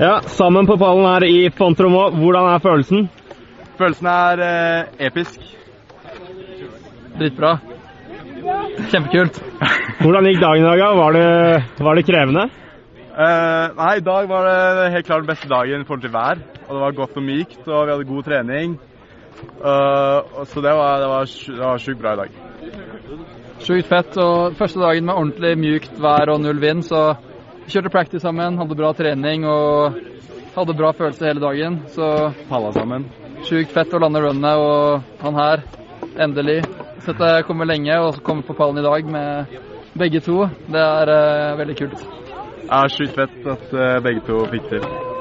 Ja, sammen på pallen her i Fontromo. Hvordan er følelsen? Følelsen er eh, episk. Dritbra. Kjempekult. Hvordan gikk dagen i dag? da? Var det, var det krevende? Eh, nei, i dag var det helt klart den beste dagen i forhold til vær. Og det var godt og mykt, og vi hadde god trening. Og så det var, det var, det var sjukt bra i dag. Sjukt fett. Og første dagen med ordentlig mjukt vær og null vind, så kjørte practice sammen, hadde bra trening og hadde bra følelse hele dagen. Så Palla sammen. sjukt fett å lande runnet, og han her, endelig. Sett jeg kommer lenge, og kommer på pallen i dag med begge to. Det er uh, veldig kult. Ja, sjukt fett at uh, begge to fikk til.